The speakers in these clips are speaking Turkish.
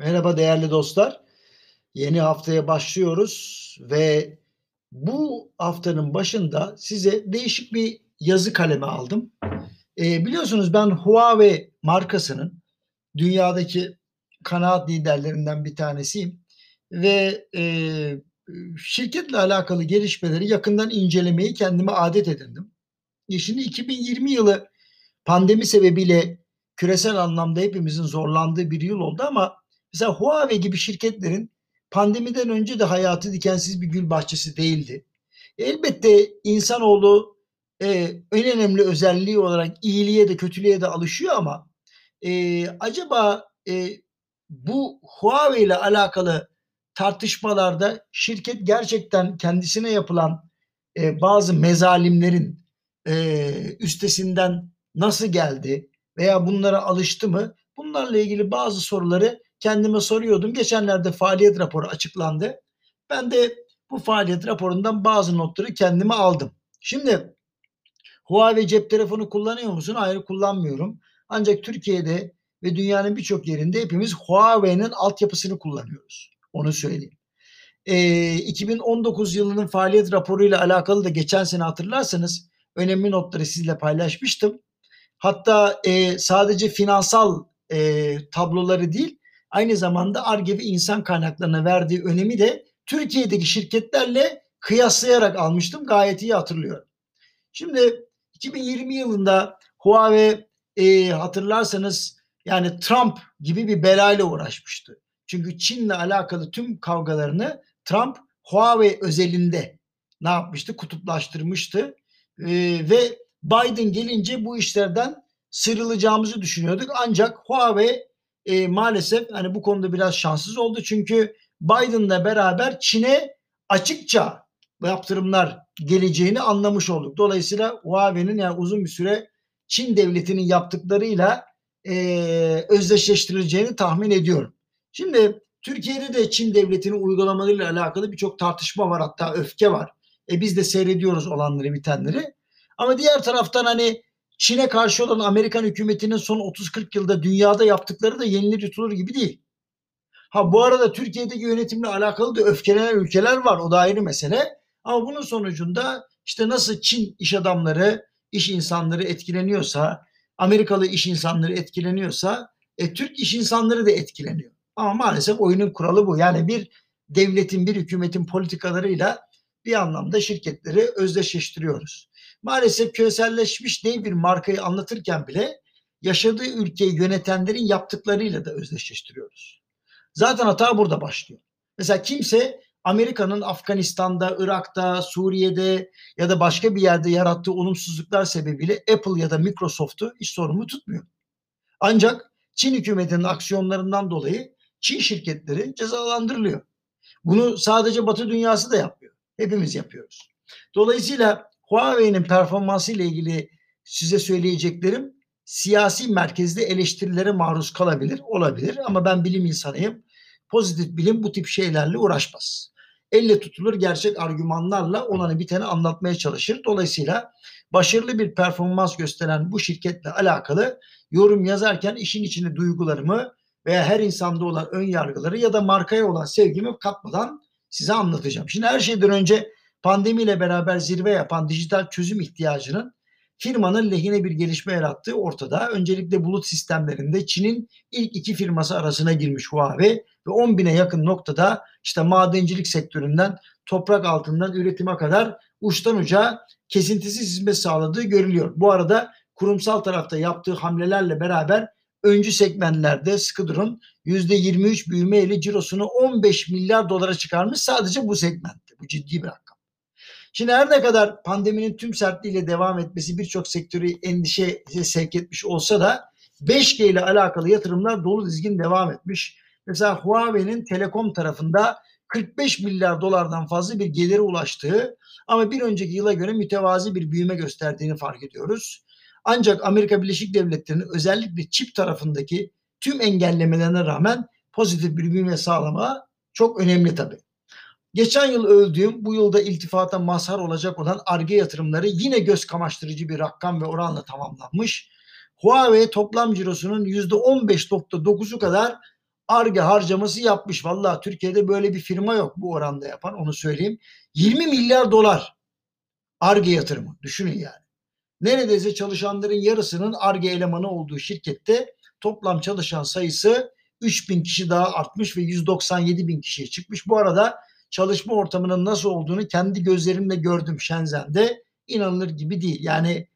Merhaba değerli dostlar. Yeni haftaya başlıyoruz ve bu haftanın başında size değişik bir yazı kalemi aldım. E, biliyorsunuz ben Huawei markasının dünyadaki kanaat liderlerinden bir tanesiyim ve e, şirketle alakalı gelişmeleri yakından incelemeyi kendime adet edindim. E şimdi 2020 yılı pandemi sebebiyle küresel anlamda hepimizin zorlandığı bir yıl oldu ama mesela Huawei gibi şirketlerin pandemiden önce de hayatı dikensiz bir gül bahçesi değildi. Elbette insanoğlu e, en önemli özelliği olarak iyiliğe de kötülüğe de alışıyor ama e, acaba e, bu Huawei ile alakalı tartışmalarda şirket gerçekten kendisine yapılan e, bazı mezalimlerin e, üstesinden nasıl geldi veya bunlara alıştı mı? Bunlarla ilgili bazı soruları kendime soruyordum. Geçenlerde faaliyet raporu açıklandı. Ben de bu faaliyet raporundan bazı notları kendime aldım. Şimdi Huawei cep telefonu kullanıyor musun? Hayır kullanmıyorum. Ancak Türkiye'de ve dünyanın birçok yerinde hepimiz Huawei'nin altyapısını kullanıyoruz. Onu söyleyeyim. E, 2019 yılının faaliyet raporuyla alakalı da geçen sene hatırlarsanız önemli notları sizle paylaşmıştım. Hatta e, sadece finansal e, tabloları değil aynı zamanda ARGE ve insan kaynaklarına verdiği önemi de Türkiye'deki şirketlerle kıyaslayarak almıştım. Gayet iyi hatırlıyorum. Şimdi 2020 yılında Huawei e, hatırlarsanız yani Trump gibi bir belayla uğraşmıştı. Çünkü Çin'le alakalı tüm kavgalarını Trump Huawei özelinde ne yapmıştı? Kutuplaştırmıştı. E, ve Biden gelince bu işlerden sıyrılacağımızı düşünüyorduk. Ancak Huawei e, maalesef hani bu konuda biraz şanssız oldu. Çünkü Biden'la beraber Çin'e açıkça yaptırımlar geleceğini anlamış olduk. Dolayısıyla Huawei'nin yani uzun bir süre Çin devletinin yaptıklarıyla e, özdeşleştirileceğini tahmin ediyorum. Şimdi Türkiye'de de Çin devletinin uygulamalarıyla alakalı birçok tartışma var hatta öfke var. E biz de seyrediyoruz olanları bitenleri. Ama diğer taraftan hani Çin'e karşı olan Amerikan hükümetinin son 30-40 yılda dünyada yaptıkları da yenilir yutulur gibi değil. Ha bu arada Türkiye'deki yönetimle alakalı da öfkelenen ülkeler var. O da ayrı mesele. Ama bunun sonucunda işte nasıl Çin iş adamları, iş insanları etkileniyorsa, Amerikalı iş insanları etkileniyorsa, e, Türk iş insanları da etkileniyor. Ama maalesef oyunun kuralı bu. Yani bir devletin, bir hükümetin politikalarıyla bir anlamda şirketleri özdeşleştiriyoruz. Maalesef küreselleşmiş dev bir markayı anlatırken bile yaşadığı ülkeyi yönetenlerin yaptıklarıyla da özdeşleştiriyoruz. Zaten hata burada başlıyor. Mesela kimse Amerika'nın Afganistan'da, Irak'ta, Suriye'de ya da başka bir yerde yarattığı olumsuzluklar sebebiyle Apple ya da Microsoft'u hiç sorumlu tutmuyor. Ancak Çin hükümetinin aksiyonlarından dolayı Çin şirketleri cezalandırılıyor. Bunu sadece Batı dünyası da yapmıyor. Hepimiz yapıyoruz. Dolayısıyla Huawei'nin performansı ile ilgili size söyleyeceklerim siyasi merkezde eleştirilere maruz kalabilir, olabilir ama ben bilim insanıyım. Pozitif bilim bu tip şeylerle uğraşmaz. Elle tutulur gerçek argümanlarla olanı biteni anlatmaya çalışır. Dolayısıyla başarılı bir performans gösteren bu şirketle alakalı yorum yazarken işin içine duygularımı veya her insanda olan ön yargıları ya da markaya olan sevgimi katmadan size anlatacağım. Şimdi her şeyden önce pandemiyle beraber zirve yapan dijital çözüm ihtiyacının firmanın lehine bir gelişme yarattığı ortada. Öncelikle bulut sistemlerinde Çin'in ilk iki firması arasına girmiş Huawei ve 10 bine yakın noktada işte madencilik sektöründen toprak altından üretime kadar uçtan uca kesintisiz hizmet sağladığı görülüyor. Bu arada kurumsal tarafta yaptığı hamlelerle beraber öncü segmentlerde sıkı durun %23 büyümeyle cirosunu 15 milyar dolara çıkarmış sadece bu segmentte. Bu ciddi bir rakam. Şimdi her ne kadar pandeminin tüm sertliğiyle devam etmesi birçok sektörü endişe sevk etmiş olsa da 5G ile alakalı yatırımlar dolu dizgin devam etmiş. Mesela Huawei'nin telekom tarafında 45 milyar dolardan fazla bir gelire ulaştığı ama bir önceki yıla göre mütevazi bir büyüme gösterdiğini fark ediyoruz. Ancak Amerika Birleşik Devletleri'nin özellikle çip tarafındaki tüm engellemelerine rağmen pozitif bir büyüme sağlama çok önemli tabii. Geçen yıl öldüğüm, bu yılda iltifata mazhar olacak olan ARGE yatırımları yine göz kamaştırıcı bir rakam ve oranla tamamlanmış. Huawei toplam cirosunun %15.9'u kadar Arge harcaması yapmış. Vallahi Türkiye'de böyle bir firma yok bu oranda yapan onu söyleyeyim. 20 milyar dolar Arge yatırımı düşünün yani. Neredeyse çalışanların yarısının Arge elemanı olduğu şirkette toplam çalışan sayısı 3000 kişi daha artmış ve 197 bin kişiye çıkmış. Bu arada çalışma ortamının nasıl olduğunu kendi gözlerimle gördüm Shenzhen'de. İnanılır gibi değil. Yani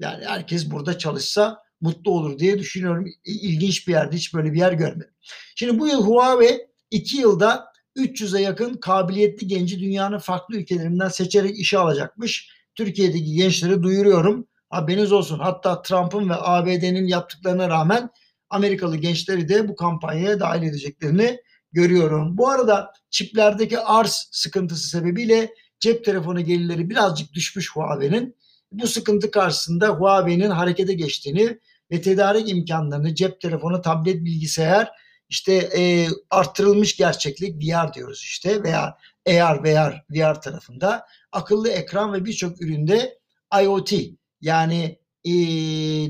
yani herkes burada çalışsa mutlu olur diye düşünüyorum. İlginç bir yerde hiç böyle bir yer görmedim. Şimdi bu yıl Huawei 2 yılda 300'e yakın kabiliyetli genci dünyanın farklı ülkelerinden seçerek işe alacakmış. Türkiye'deki gençleri duyuruyorum. Haberiniz olsun. Hatta Trump'ın ve ABD'nin yaptıklarına rağmen Amerikalı gençleri de bu kampanyaya dahil edeceklerini görüyorum. Bu arada çiplerdeki arz sıkıntısı sebebiyle cep telefonu gelirleri birazcık düşmüş Huawei'nin. Bu sıkıntı karşısında Huawei'nin harekete geçtiğini ve tedarik imkanlarını cep telefonu, tablet, bilgisayar işte e, arttırılmış gerçeklik VR diyoruz işte veya AR, VR, VR tarafında akıllı ekran ve birçok üründe IoT yani e,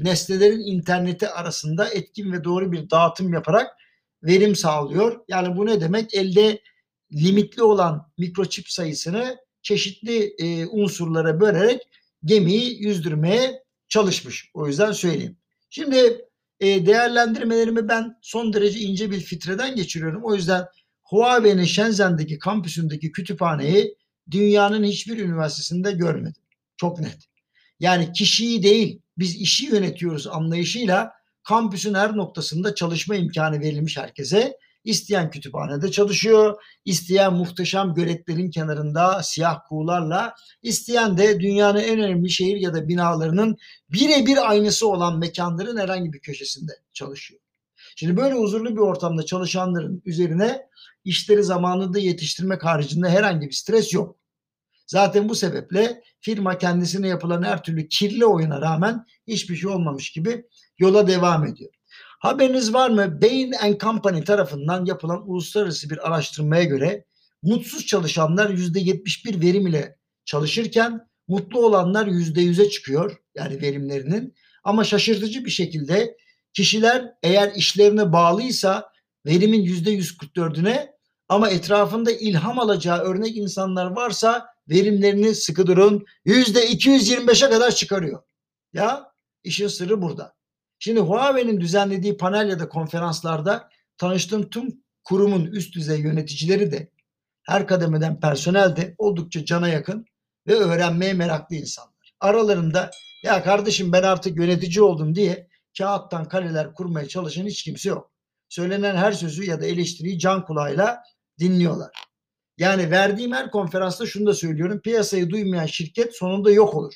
nesnelerin interneti arasında etkin ve doğru bir dağıtım yaparak verim sağlıyor. Yani bu ne demek? Elde limitli olan mikroçip sayısını çeşitli e, unsurlara bölerek gemiyi yüzdürmeye çalışmış. O yüzden söyleyeyim. Şimdi e, değerlendirmelerimi ben son derece ince bir fitreden geçiriyorum. O yüzden Huawei'nin Shenzhen'deki kampüsündeki kütüphaneyi dünyanın hiçbir üniversitesinde görmedim. Çok net. Yani kişiyi değil biz işi yönetiyoruz anlayışıyla kampüsün her noktasında çalışma imkanı verilmiş herkese. İsteyen kütüphanede çalışıyor, isteyen muhteşem göletlerin kenarında siyah kuğularla, isteyen de dünyanın en önemli şehir ya da binalarının birebir aynısı olan mekanların herhangi bir köşesinde çalışıyor. Şimdi böyle huzurlu bir ortamda çalışanların üzerine işleri zamanında yetiştirmek haricinde herhangi bir stres yok. Zaten bu sebeple firma kendisine yapılan her türlü kirli oyuna rağmen hiçbir şey olmamış gibi yola devam ediyor. Haberiniz var mı? Bain and Company tarafından yapılan uluslararası bir araştırmaya göre mutsuz çalışanlar %71 verim ile çalışırken mutlu olanlar %100'e çıkıyor yani verimlerinin. Ama şaşırtıcı bir şekilde kişiler eğer işlerine bağlıysa verimin %144'üne ama etrafında ilham alacağı örnek insanlar varsa verimlerini sıkı durun %225'e kadar çıkarıyor. Ya işin sırrı burada. Şimdi Huawei'nin düzenlediği panel ya da konferanslarda tanıştığım tüm kurumun üst düzey yöneticileri de her kademeden personel de oldukça cana yakın ve öğrenmeye meraklı insanlar. Aralarında ya kardeşim ben artık yönetici oldum diye kağıttan kaleler kurmaya çalışan hiç kimse yok. Söylenen her sözü ya da eleştiriyi can kulağıyla dinliyorlar. Yani verdiğim her konferansta şunu da söylüyorum. Piyasayı duymayan şirket sonunda yok olur.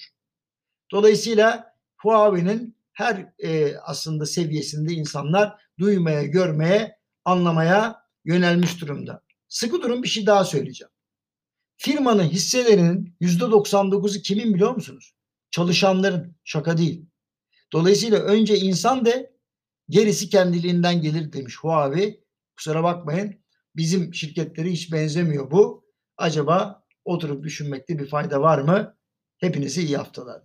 Dolayısıyla Huawei'nin her e, aslında seviyesinde insanlar duymaya, görmeye, anlamaya yönelmiş durumda. Sıkı durum bir şey daha söyleyeceğim. Firmanın hisselerinin %99'u kimin biliyor musunuz? Çalışanların. Şaka değil. Dolayısıyla önce insan de gerisi kendiliğinden gelir demiş Huawei. Kusura bakmayın bizim şirketleri hiç benzemiyor bu. Acaba oturup düşünmekte bir fayda var mı? Hepinize iyi haftalar.